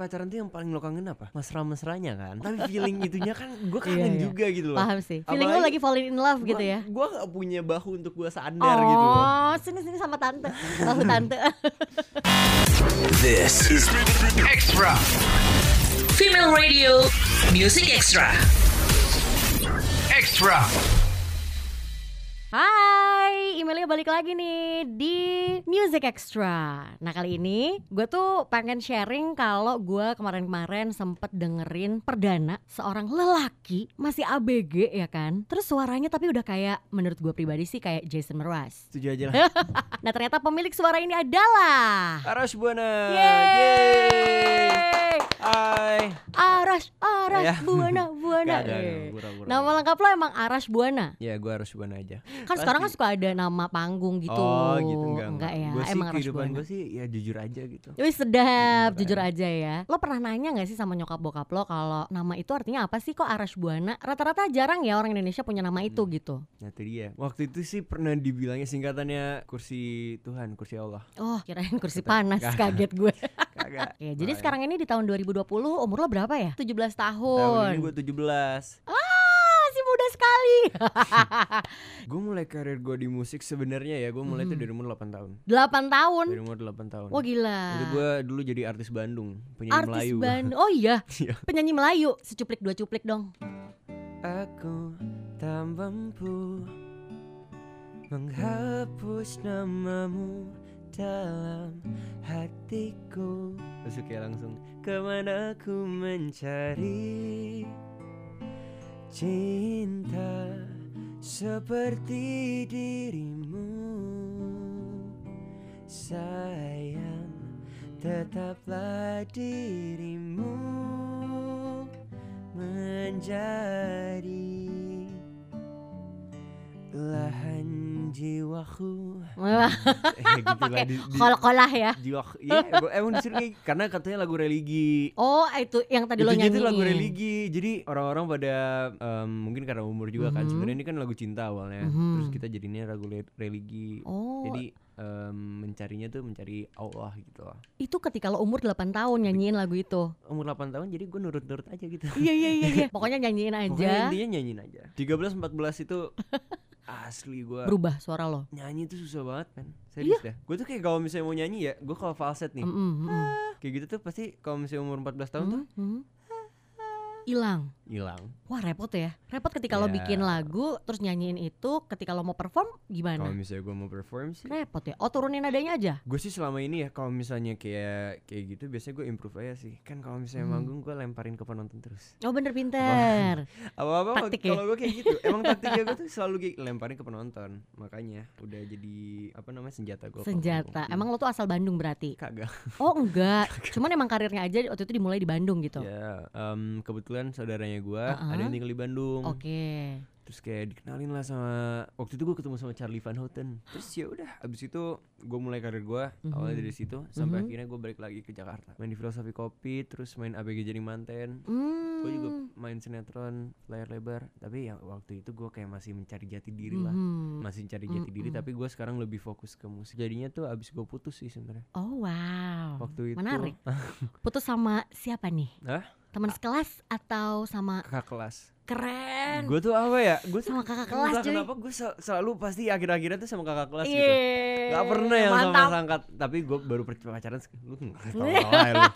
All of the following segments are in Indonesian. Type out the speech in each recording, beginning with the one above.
pacaran tuh yang paling lo kangen apa? Mesra-mesranya kan. Tapi feeling itunya kan gue kangen iya. juga gitu loh. Paham sih. Feeling lu Apalagi lagi falling in love gitu ya. Gue gak punya bahu untuk gue sandar gitu loh. Oh, sini sini sama tante. Bahu tante. This is Extra. Female Radio Music Extra. Extra. Hai, emailnya balik lagi nih di Music Extra. Nah kali ini gue tuh pengen sharing kalau gue kemarin-kemarin sempet dengerin perdana seorang lelaki masih ABG ya kan. Terus suaranya tapi udah kayak menurut gue pribadi sih kayak Jason Mraz. Setuju aja lah. Nah ternyata pemilik suara ini adalah Arash Buana. Yeay. Hai. Arash, Arash, Ya. Buana, Buana. Gak, gak, gak, Eh. pura-pura. Nama lengkap lo emang Arash Buana. Ya gue Arash Buana aja. Kan sekarang kan suka ada nama panggung gitu. Oh gitu enggak Enggak ya, Gue sih emang Arash kehidupan gue sih ya jujur aja gitu. Wih sedap, Jujur jujur aja ya. Lo pernah nanya gak sih sama nyokap bokap lo kalau nama itu artinya apa sih kok Arash Buana? Rata-rata jarang ya orang Indonesia punya nama itu Hmm. gitu. Nah itu dia. Waktu itu sih pernah dibilangnya singkatannya kursi Tuhan, kursi Allah. Oh kirain kursi Kata- panas, Gak. kaget gue. Kagak. Oke, jadi sekarang ini di tahun 2020 umur lo berapa ya? 17 tahun tahun. ini gue 17. Ah, masih muda sekali. Gue mulai karir gue di musik sebenarnya ya gue mulai tuh dari umur 8 tahun. 8 tahun. Dari umur 8 tahun. Wah gila. Itu gue dulu jadi artis Bandung, penyanyi Artis Melayu. Bandung. Oh iya, Iya. penyanyi Melayu. Secuplik dua cuplik dong. Aku tak mampu menghapus namamu dalam hatiku. Terus kayak langsung ke mana ku mencari cinta seperti dirimu. Sayang tetaplah dirimu menjadi lahan jiwaku gitu lah, pakai kol-kolah ya. jiwa iya gua- emang disuruh kayak karena katanya lagu religi Oh, itu yang tadi lo itu nyanyiin. itu lagu religi jadi orang-orang pada em, mungkin karena umur juga kan Mhm. sebenarnya ini kan lagu cinta awalnya Mhm. terus kita jadinya lagu religi Oh, jadi em, mencarinya tuh mencari Allah gitu loh. itu ketika lo umur 8 tahun nyanyiin lagu itu. umur 8 tahun jadi gue nurut-nurut aja gitu Iya iya iya iya. Pokoknya nyanyiin Pokoknya aja. intinya nyanyiin aja 13 14 itu asli gue Berubah suara lo. nyanyi tuh susah banget kan serius dah gue tuh kayak kalau misalnya mau nyanyi ya gue kalau falset nih Mm, mm, mm. kayak gitu tuh pasti kalau misalnya umur 14 tahun tuh Mm, mm. Hilang. Hilang Wah repot ya. Repot ketika lo Ya. bikin lagu terus nyanyiin itu ketika lo mau perform kalau gimana? misalnya gue mau perform sih Repot ya. Oh turunin nadanya aja. gue sih selama ini ya kalau misalnya kayak kayak gitu biasanya gue improve aja sih kan kalau misalnya Hmm. manggung gue lemparin ke penonton terus Oh bener pinter. apa apa ya? kalau gue kayak gitu emang taktiknya gue tuh selalu kayak lemparin ke penonton makanya udah jadi apa namanya senjata gue Senjata. Emang lo tuh asal Bandung berarti? kagak Oh enggak. Cuman emang karirnya aja waktu itu dimulai di Bandung gitu. ya em, kebetulan saudaranya gue Uh-uh. ada yang tinggal di Bandung Oke. terus kayak dikenalin lah sama waktu itu gue ketemu sama Charlie Van Houten terus ya udah abis itu gue mulai karir gue awalnya Mhm. dari situ sampai Mhm. akhirnya gue balik lagi ke Jakarta main di filosofi kopi terus main ABG jadi manten Hmm. gue juga main sinetron layar lebar tapi ya waktu itu gue kayak masih mencari jati diri lah Mhm. masih mencari jati diri Mhm. tapi gue sekarang lebih fokus ke musik jadinya tuh abis gue putus sih sebenarnya Oh wow. waktu itu Menarik. Putus sama siapa nih? Hah? Teman sekelas atau sama kakak kelas. Keren? gue tuh apa ya? Gue Sama kakak kelas, cuy. kenapa gue selalu pasti akhir-akhirnya tuh sama kakak kelas gitu. Iya. Gak pernah yang sama sangkat. Tapi gue baru pacaran Lu tau lu.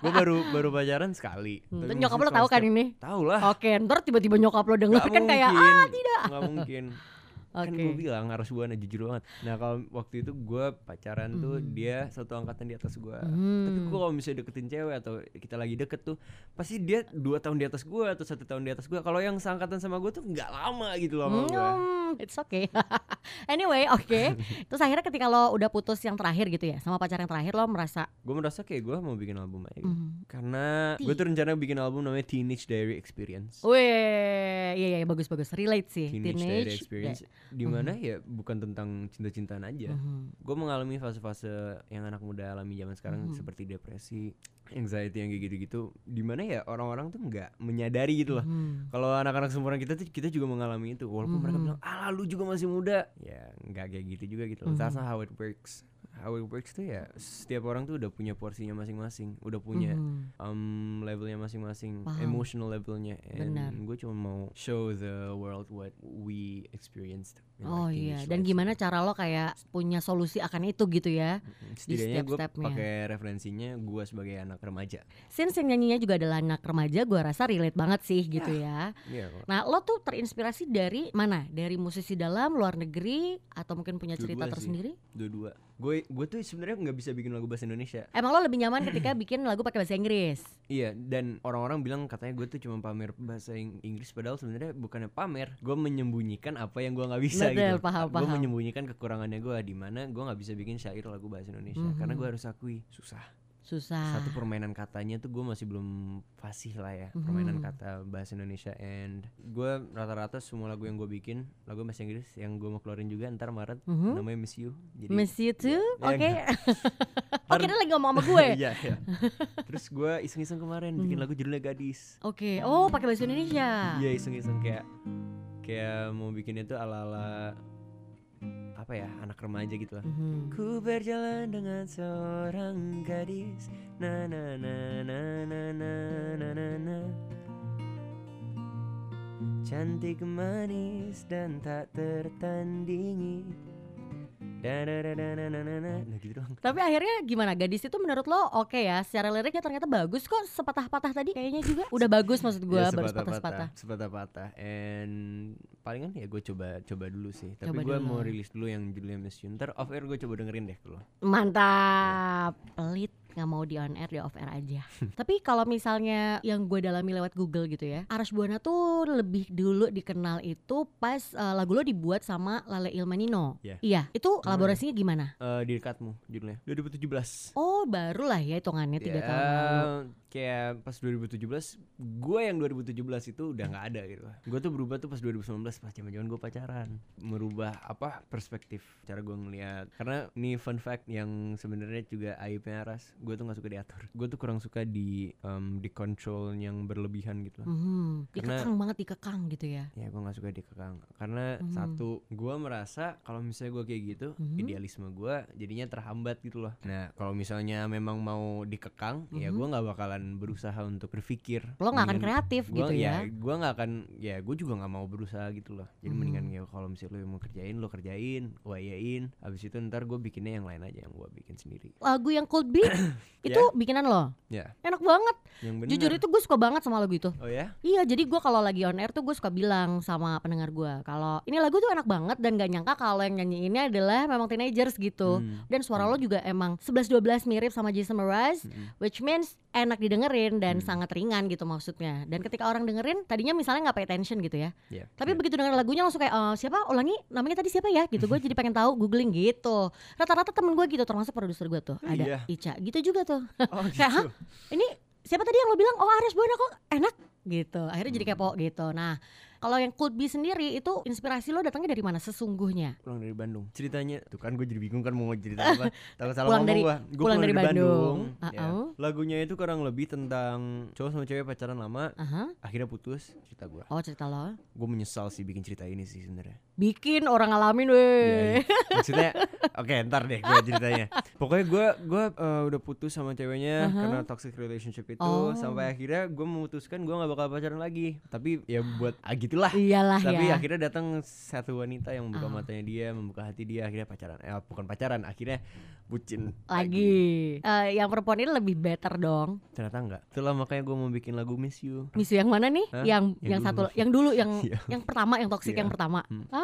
Gue baru baru pacaran sekali. Hmm, nyokap lo tahu kalau kan ini? Tahu lah. Oke, ntar tiba-tiba nyokap lo denger Gak kan kayak ah tidak. Gak mungkin Kan Oke. gue bilang harus buana jujur banget Nah kalau waktu itu gue pacaran tuh Mhm. Dia satu angkatan di atas gue Tapi Hmm. gue kalau misalnya deketin cewek Atau kita lagi deket tuh Pasti dia dua tahun di atas gue Atau satu tahun di atas gue Kalau yang seangkatan sama gue tuh nggak lama gitu loh sama gue Hmm, it's okay. anyway, oke. Terus akhirnya ketika lo udah putus yang terakhir gitu ya, sama pacar yang terakhir lo merasa Gue merasa kayak gue mau bikin album aja gitu. hmm, Karena gue tuh rencana bikin album namanya Teenage Diary Experience Weh, iya iya bagus bagus relate sih. Teenage, Diary Experience ya. Di mana ya bukan tentang cinta-cintaan aja Mhm. Gue mengalami fase-fase yang anak muda alami zaman sekarang Mhm. Seperti depresi, anxiety yang kayak gitu-gitu Di mana ya orang-orang tuh nggak menyadari gitu loh Mhm. Kalau anak-anak seumuran kita tuh kita juga mengalami itu Walaupun mereka Mhm. bilang, alah lu juga masih muda. Ya nggak kayak gitu juga gitu loh. That's Mhm. not how it works how it works tuh ya setiap orang tuh udah punya porsinya masing-masing, udah punya Mhm. um, levelnya masing-masing, emotional levelnya, and gue cuma mau show the world what we experienced. Oh iya, dan gimana cara lo kayak punya solusi akan itu gitu ya? Mm, Setidaknya gue pakai referensinya gue sebagai anak remaja. Since yang nyanyinya juga adalah anak remaja, gue rasa relate banget sih gitu ya. Iya kok. Nah, lo tuh terinspirasi dari mana? Dari musisi dalam, luar negeri, atau mungkin punya cerita Dua-dua tersendiri? Dua-dua. Gue gue tuh sebenarnya nggak bisa bikin lagu bahasa Indonesia. Emang lo lebih nyaman ketika bikin lagu pakai bahasa Inggris? Iya, dan orang-orang bilang katanya gue tuh cuma pamer bahasa Ing- Inggris padahal sebenarnya bukannya pamer, gue menyembunyikan apa yang gue nggak bisa Betul, gitu. paham, Gue paham. menyembunyikan kekurangannya gue di mana gue nggak bisa bikin syair lagu bahasa Indonesia karena Mhm. gue harus akui susah. Susah. Satu permainan katanya tuh gue masih belum fasih lah ya permainan Mhm. kata bahasa Indonesia and gue rata-rata semua lagu yang gue bikin lagu bahasa Inggris yang gue mau keluarin juga ntar Maret Mhm. namanya Miss You. Jadi Miss you too? Ya, Oke. ya oh, kita lagi ngomong sama gue. Iya, iya. Terus gue iseng-iseng kemarin bikin Mhm. lagu judulnya Gadis. Oke. Oh, pakai bahasa Indonesia. Iya iseng-iseng kayak kayak mau bikin itu ala-ala apa ya anak remaja gitu lah. Mhm. Ku berjalan dengan seorang gadis na na na na na na na na na Cantik manis dan tak tertandingi Nah gitu doang Tapi akhirnya gimana? Gadis itu menurut lo oke ya? Secara liriknya ternyata bagus kok. Sepatah-patah tadi kayaknya juga udah bagus maksud gue. Ya, baru sepatah-patah, sepatah-sepatah. sepatah-patah and palingan ya gue coba coba dulu sih tapi Coba gue dulu. mau rilis dulu yang judulnya Miss You ntar off air gue coba dengerin deh dulu Mantap. Pelit nggak mau di on air di off air aja. Tapi kalau misalnya yang gue dalami lewat Google gitu ya, Arash Buana tuh lebih dulu dikenal itu pas eh, lagu lo dibuat sama Lale Ilmanino. Iya. Iya, itu kolaborasinya gimana? Eh, di dekatmu judulnya 2017 Oh, baru lah ya hitungannya tiga Ya, tahun lalu. Kayak pas 2017 gue yang 2017 itu udah nggak ada gitu gue tuh berubah tuh pas 2019 pas zaman zaman gue pacaran merubah apa perspektif cara gue ngeliat karena ini fun fact yang sebenarnya juga aibnya Aras gue tuh nggak suka diatur gue tuh kurang suka di em, di control yang berlebihan gitu Mhm, Karena- Dikekang banget dikekang gitu ya. ya gue nggak suka dikekang karena Mhm. satu gue merasa kalau misalnya gue kayak gitu Mhm. idealisme gue jadinya terhambat gitu loh nah kalau misalnya memang mau dikekang ya Mhm. gue nggak bakalan berusaha untuk berpikir Lo nggak akan kreatif gua, gitu ya. gue nggak akan ya gue juga nggak mau berusaha gitu loh jadi Mhm. mendingan ya kalau misalnya lo mau kerjain lo kerjain gue iyain abis itu ntar gue bikinnya yang lain aja yang gue bikin sendiri Lagu yang Cold Beat itu bikinan lo. ya Enak banget. yang bener Jujur itu gue suka banget sama lagu itu. oh ya Iya, jadi gue kalau lagi on air tuh gue suka bilang sama pendengar gue kalau ini lagu tuh enak banget dan gak nyangka kalau yang nyanyi ini adalah memang teenagers gitu. Hmm. Dan suara lo juga emang 11-12 mirip sama Jason Mraz, Mm-mm. which means enak didengerin dan Hmm. sangat ringan gitu maksudnya. Dan ketika orang dengerin, tadinya misalnya nggak pay attention gitu ya. Ya, Tapi ya. begitu denger lagunya langsung kayak "Eh, siapa ulangi namanya tadi siapa ya gitu. Gue jadi pengen tahu googling gitu. Rata-rata temen gue gitu termasuk produser gue tuh Oh, ada iya. Ica gitu juga tuh. oh, kayak, gitu. ini siapa tadi yang lo bilang oh Ares Buana kok enak gitu akhirnya jadi kepo gitu nah kalau yang Bee sendiri itu inspirasi lo datangnya dari mana sesungguhnya pulang dari Bandung ceritanya tuh kan gue jadi bingung kan mau cerita apa takut salah Pulang ngomong dari- gua gue pulang dari Bandung. ya. Uh-uh. lagunya itu kurang lebih tentang cowok sama cewek pacaran lama Aha. akhirnya putus cerita gue oh cerita lo gue menyesal sih bikin cerita ini sih sebenarnya bikin orang ngalamin Iya, weh iya. maksudnya oke ntar deh gue ceritanya pokoknya gue gue eh, udah putus sama ceweknya Aha. karena toxic relationship itu Oh. sampai akhirnya gue memutuskan gue nggak bakal pacaran lagi tapi ya buat ah gitulah iyalah tapi ya akhirnya datang satu wanita yang membuka Ah. matanya dia membuka hati dia akhirnya pacaran eh bukan pacaran akhirnya bucin lagi Eh, yang perempuan ini lebih better dong ternyata enggak itulah makanya gue mau bikin lagu Miss You Misu yang mana nih Hah? yang Yang yang, dulu. satu yang dulu yang Iya. yang pertama yang toxic Iya. yang pertama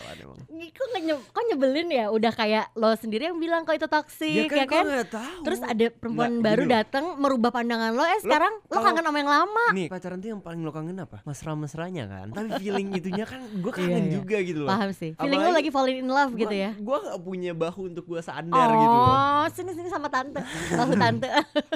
sialan emang kok, nge- kok nyebelin ya udah kayak lo sendiri yang bilang kok itu toxic ya kan, gue nggak tahu Terus ada perempuan Nggak, baru datang merubah pandangan lo. Eh sekarang lo, kangen sama yang lama. nih pacaran tuh yang paling lo kangen apa mesra-mesranya kan tapi feeling itunya kan gue kangen Iya, iya. juga gitu loh Paham sih. Feeling lo lagi falling in love gitu ya. gue gak punya bahu untuk gue sadar gitu loh Oh, sini sini sama tante. Tahu tante.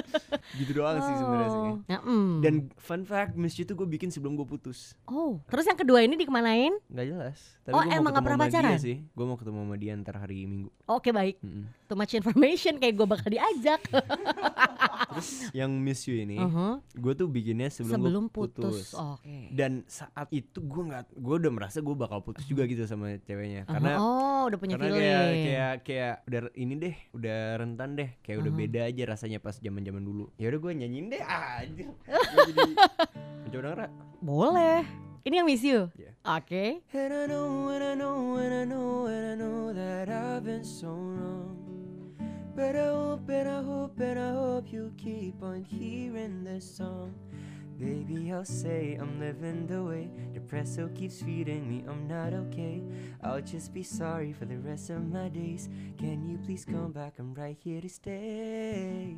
gitu doang sih sebenarnya sih Oh. Ya, mm. dan fun fact Miss tuh gue bikin sebelum gue putus Oh, terus yang kedua ini dikemanain? nggak jelas tapi Oh, emang nggak pernah pacaran? sih gue mau ketemu sama dia ntar hari minggu Oke baik, Mm-mm. too much information kayak gue bakal diajak. terus yang Miss You ini Uh-huh. gue tuh bikinnya sebelum, Sebelum putus, putus. Oke. dan saat itu gue nggak gue udah merasa gue bakal putus juga gitu sama ceweknya karena oh, udah punya karena feeling. kayak kayak kayak udah ini deh udah rentan deh kayak udah Uh-huh. beda aja rasanya pas zaman zaman dulu ya udah gue nyanyiin deh aja jadi coba denger? Boleh. Ini yang miss you. Iya. Oke. And I know and I know and I know and I know that I've been so wrong. But I hope and I hope and I hope you keep on hearing this song. Baby, I'll say I'm living the way Depresso keeps feeding me, I'm not okay. I'll just be sorry for the rest of my days. Can you please come back, I'm right here to stay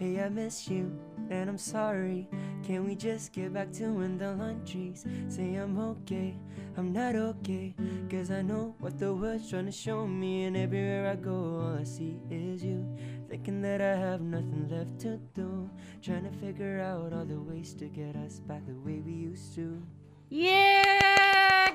Hey, I miss you, and I'm sorry. Can we just get back to when the laundries Say I'm okay, I'm not okay Cause I know what the world's trying to show me And everywhere I go, all I see is you. Thinking that I have nothing left to do Trying to figure out all the ways to get us back the way we used to. Yeah,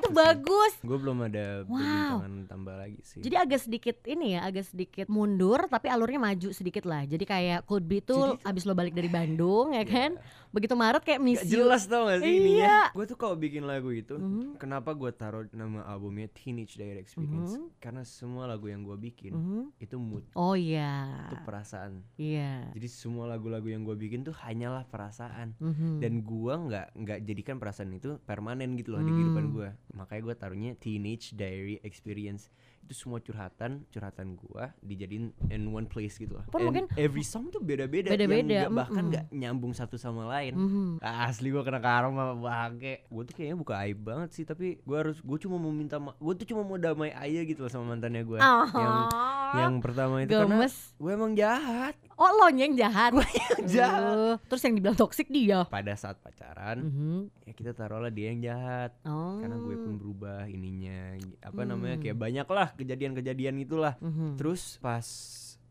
itu bagus. Gue belum ada Wow. tambah lagi sih Jadi agak sedikit ini ya, agak sedikit mundur tapi alurnya maju sedikit lah. Jadi kayak could be tuh Jadi tuh- abis lo balik dari Bandung ya kan. Begitu Maret kayak miss Gak you. jelas tau gak sih Iya. ininya Gue tuh kalau bikin lagu itu Mhm. Kenapa gue taruh nama albumnya Teenage Diary Experience Mhm. Karena semua lagu yang gue bikin Mhm. Itu mood, Oh iya. itu perasaan Iya. Jadi semua lagu-lagu yang gue bikin tuh hanyalah perasaan Mhm. dan gua nggak nggak jadikan perasaan itu permanen gitu loh di Hmm. kehidupan gua makanya gua taruhnya teenage diary experience itu semua curhatan curhatan gua dijadiin in one place gitu loh Pun And mungkin- every song tuh beda-beda Beda-beda, yang nggak- bahkan nggak nyambung satu sama lain Mhm. asli gua kena karma bangke gua tuh kayaknya buka aib banget sih tapi gua harus gua cuma mau minta gua tuh cuma mau damai aja gitu loh sama mantannya gua yang Ah, yang pertama itu karena gemes. gue emang jahat Oh lo yang jahat. gue yang jahat Uh, terus yang dibilang toksik dia. pada saat pacaran Mhm. ya kita taruhlah dia yang jahat Oh. karena gue pun berubah ininya apa Hmm. namanya kayak banyak lah kejadian-kejadian itulah Mhm. terus pas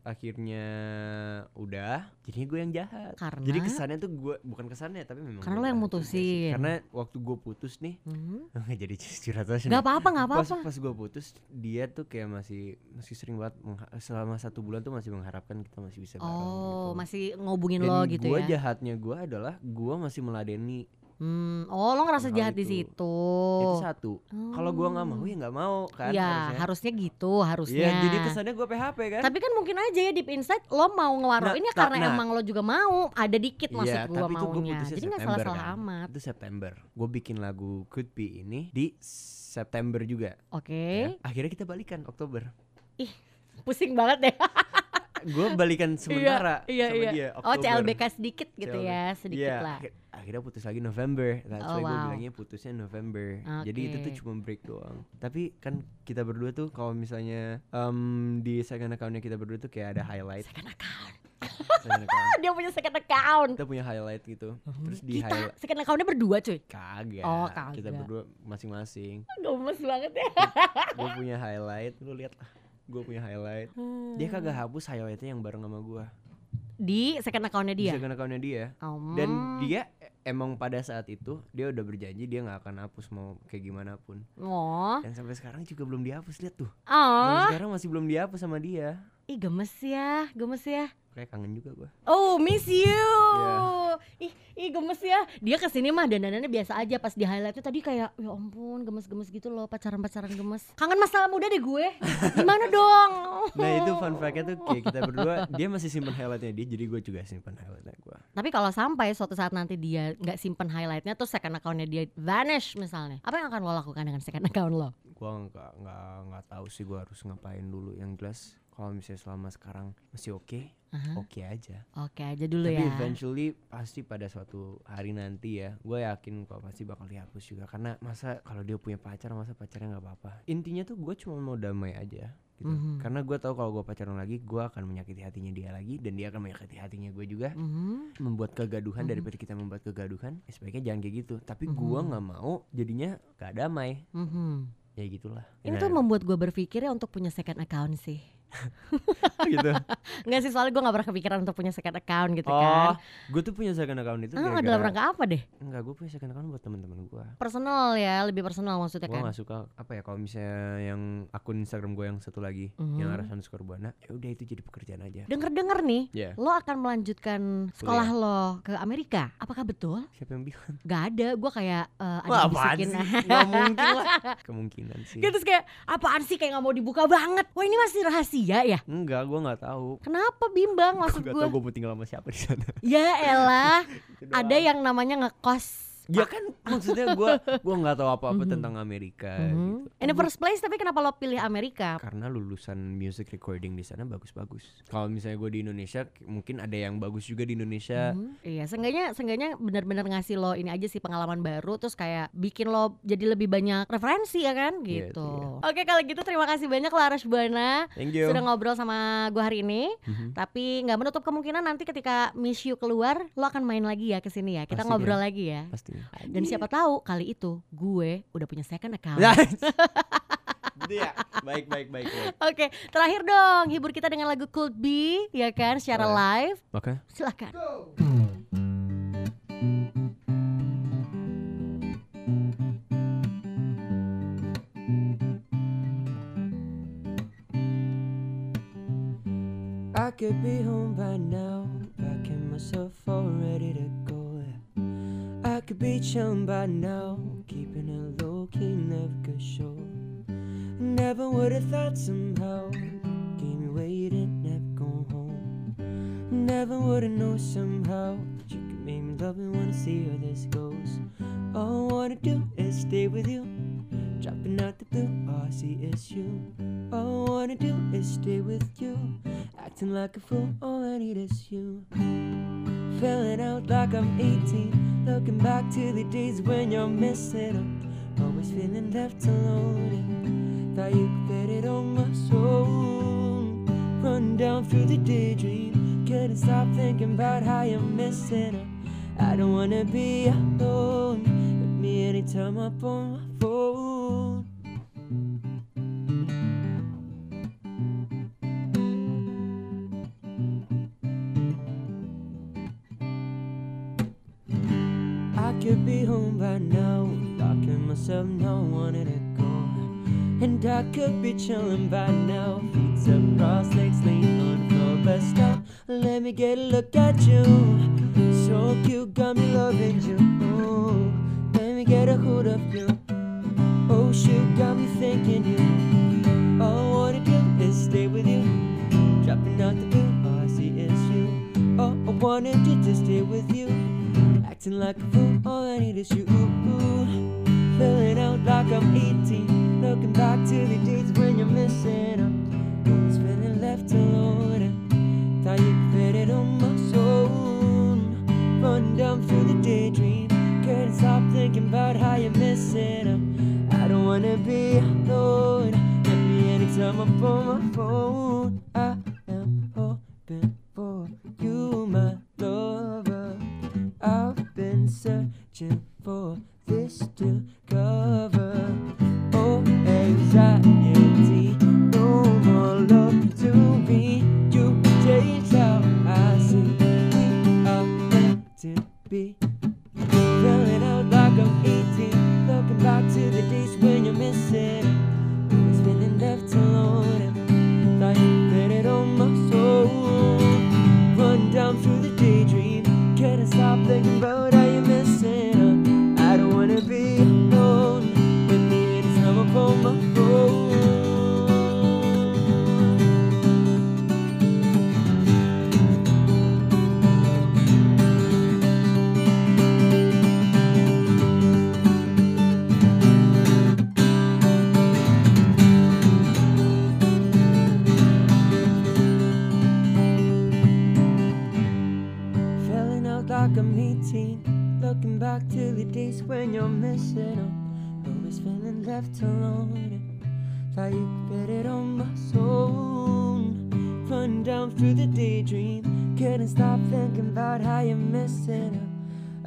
akhirnya udah jadinya gue yang jahat Karena? jadi kesannya tuh gue bukan kesannya tapi memang Karena gue lo yang mutusin. karena waktu gue putus nih Mhm. jadi curhat aja Gak nih. apa-apa, gak pas apa-apa. pas gue putus dia tuh kayak masih masih sering banget selama satu bulan tuh masih mengharapkan kita masih bisa bareng Oh, gitu. masih ngobungin Dan lo gitu gua ya. jahatnya gue adalah gue masih meladeni Hmm. Oh, lo ngerasa hal jahat di itu. situ. itu satu kalau gue nggak mau ya nggak mau kan. Ya, harusnya. harusnya gitu, harusnya. Iya, jadi kesannya gue PHP kan? Tapi kan mungkin aja ya deep inside lo mau ngewaroinnya Nah, karena nah. emang lo juga mau. Ada dikit maksud Iya, gua tapi itu maunya. putusnya Jadi nggak salah-salah kan. amat. Itu September. Gue bikin lagu Could Be ini di September juga. Oke. Ya. Akhirnya kita balikan Oktober. Pusing banget deh. Gue balikan sementara iya, sama iya. dia. Oh, Oktober. CLBK sedikit gitu CLBK. ya, sedikit Iya, lah. akhir- akhirnya putus lagi November. That's Oh, why gue wow. bilangnya putusnya November. Jadi itu tuh cuma break doang. Tapi kan kita berdua tuh kalau misalnya em, di second accountnya kita berdua tuh kayak ada highlight. Second account. Dia punya second account. Kita punya highlight gitu. Terus di Kita highlight second accountnya berdua cuy. kagak. Oh, Kita kagak. berdua masing-masing. Gemes banget ya. gue punya highlight lu lihat lah gue punya highlight dia kagak hapus highlightnya yang bareng sama gue Di second accountnya di dia. second accountnya dia Oh. dan dia emang pada saat itu dia udah berjanji dia nggak akan hapus mau kayak gimana pun Oh. dan sampai sekarang juga belum dihapus lihat tuh Oh. Sampai sekarang masih belum dihapus sama dia Ih gemes ya, gemes ya. Kayak kangen juga gue Oh, miss you. Iya. Ih, ih gemes ya. Dia ke sini mah dandanannya biasa aja pas di highlightnya tadi kayak ya ampun gemes-gemes gitu loh pacaran-pacaran gemes. Kangen masa muda deh gue. Gimana dong? nah itu fun fact-nya tuh kayak kita berdua dia masih simpen highlightnya dia jadi gue juga simpen highlightnya gue Tapi kalau sampai suatu saat nanti dia nggak simpen highlightnya terus second accountnya dia vanish misalnya, apa yang akan lo lakukan dengan second account lo? gue nggak nggak nggak tahu sih gue harus ngapain dulu yang jelas kalau misalnya selama sekarang masih oke Aha. oke aja Oke aja dulu Tapi ya. eventually pasti pada suatu hari nanti ya Gue yakin kok pasti bakal dihapus juga Karena masa kalau dia punya pacar masa pacarnya nggak apa-apa Intinya tuh gue cuma mau damai aja gitu Mhm. Karena gue tahu kalau gue pacaran lagi Gue akan menyakiti hatinya dia lagi Dan dia akan menyakiti hatinya gue juga Mhm. Membuat kegaduhan Mhm. daripada kita membuat kegaduhan ya Sebaiknya jangan kayak gitu Tapi gue nggak mau jadinya gak damai Mhm. Ya gitulah Ini Nah, tuh membuat gue berpikir ya untuk punya second account sih. gitu. Enggak sih soalnya gue gak pernah kepikiran untuk punya second account gitu oh, kan gue tuh punya second account itu gara-gara dalam rangka apa deh? Enggak, gue punya second account buat teman-teman gue. Personal ya, lebih personal maksudnya Gue kan gak suka apa ya kalau misalnya yang akun Instagram gue yang satu lagi Mhm. yang aras underscore buana, ya udah itu jadi pekerjaan aja. Denger-denger nih, Ya, lo akan melanjutkan sekolah lo ke Amerika Apakah betul? siapa yang bilang? Gak ada, gue kayak eh, ada Wah, bisikin. sih? Gak mungkin lah. Kemungkinan sih. Gitu terus kayak apaan sih kayak nggak mau dibuka banget. Wah ini masih rahasia ya? Enggak, gue nggak tahu. Kenapa bimbang maksud gue? tahu gue mau tinggal sama siapa di sana. Ya elah, ada yang namanya ngekos. Ya kan maksudnya gue gue nggak tahu apa-apa Mhm. tentang Amerika Mhm. gitu. In the first place tapi kenapa lo pilih Amerika? Karena lulusan music recording di sana bagus-bagus. Kalau misalnya gue di Indonesia, mungkin ada yang bagus juga di Indonesia. Mhm. Iya, seenggaknya seenggaknya benar-benar ngasih lo ini aja sih pengalaman baru terus kayak bikin lo jadi lebih banyak referensi ya kan Iya, gitu. itu Oke kalau gitu terima kasih banyak Laras Buana sudah ngobrol sama gue hari ini. Mhm. Tapi nggak menutup kemungkinan nanti ketika Miss You keluar lo akan main lagi ya ke sini ya. Kita Pasti ngobrol deh. lagi ya. Pastinya. Dan siapa tahu kali itu gue udah punya second account. Nah, gitu ya. Baik, baik, baik, baik. Oke, terakhir dong hibur kita dengan lagu Could Be ya kan secara Boleh. live. Oke. Silakan. I could be home by now, packing myself all ready to go. Could be chillin' by now, keeping it low key, never could show. Never would have thought somehow, keep me waiting, never going home. Never would have known somehow that you could make me love me, wanna see how this goes. All I wanna do is stay with you, dropping out the blue, all I see is you. All I wanna do is stay with you. Acting like a fool, all Is you. Feeling out like I'm 18. Looking back to the days when you're missing out. Always feeling left alone. Thought you could fit it on my soul. Run down through the daydream. Couldn't stop thinking about how you're missing out. I don't wanna be alone. With me anytime up on my phone. Be home by now, locking myself, no wanting to go. And I could be chilling by now, feet up, cross legs, lean on floor. But stop, let me get a look at you. So cute, got me loving you. Oh, let me get a hold of you. Oh shoot, got me thinking you. All I wanna do is stay with you. Dropping out the blue, all I see is you. All I wanted to just stay with you. Acting like a fool, all I need is you. Feeling out like I'm 18. Looking back to the days when you're missing out. Always feeling left alone. And thought you could fit it on my soul. Run down through the daydream. Couldn't stop thinking about how you're missing out. I don't wanna be alone. Let me anytime I'm on my phone. you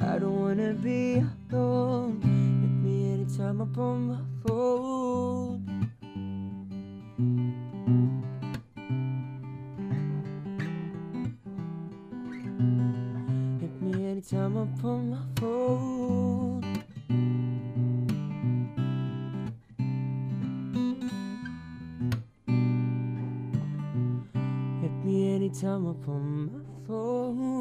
I don't wanna be alone. Hit me anytime I pull on my phone. Hit me anytime I pull on my phone. Hit me anytime I pull on my phone.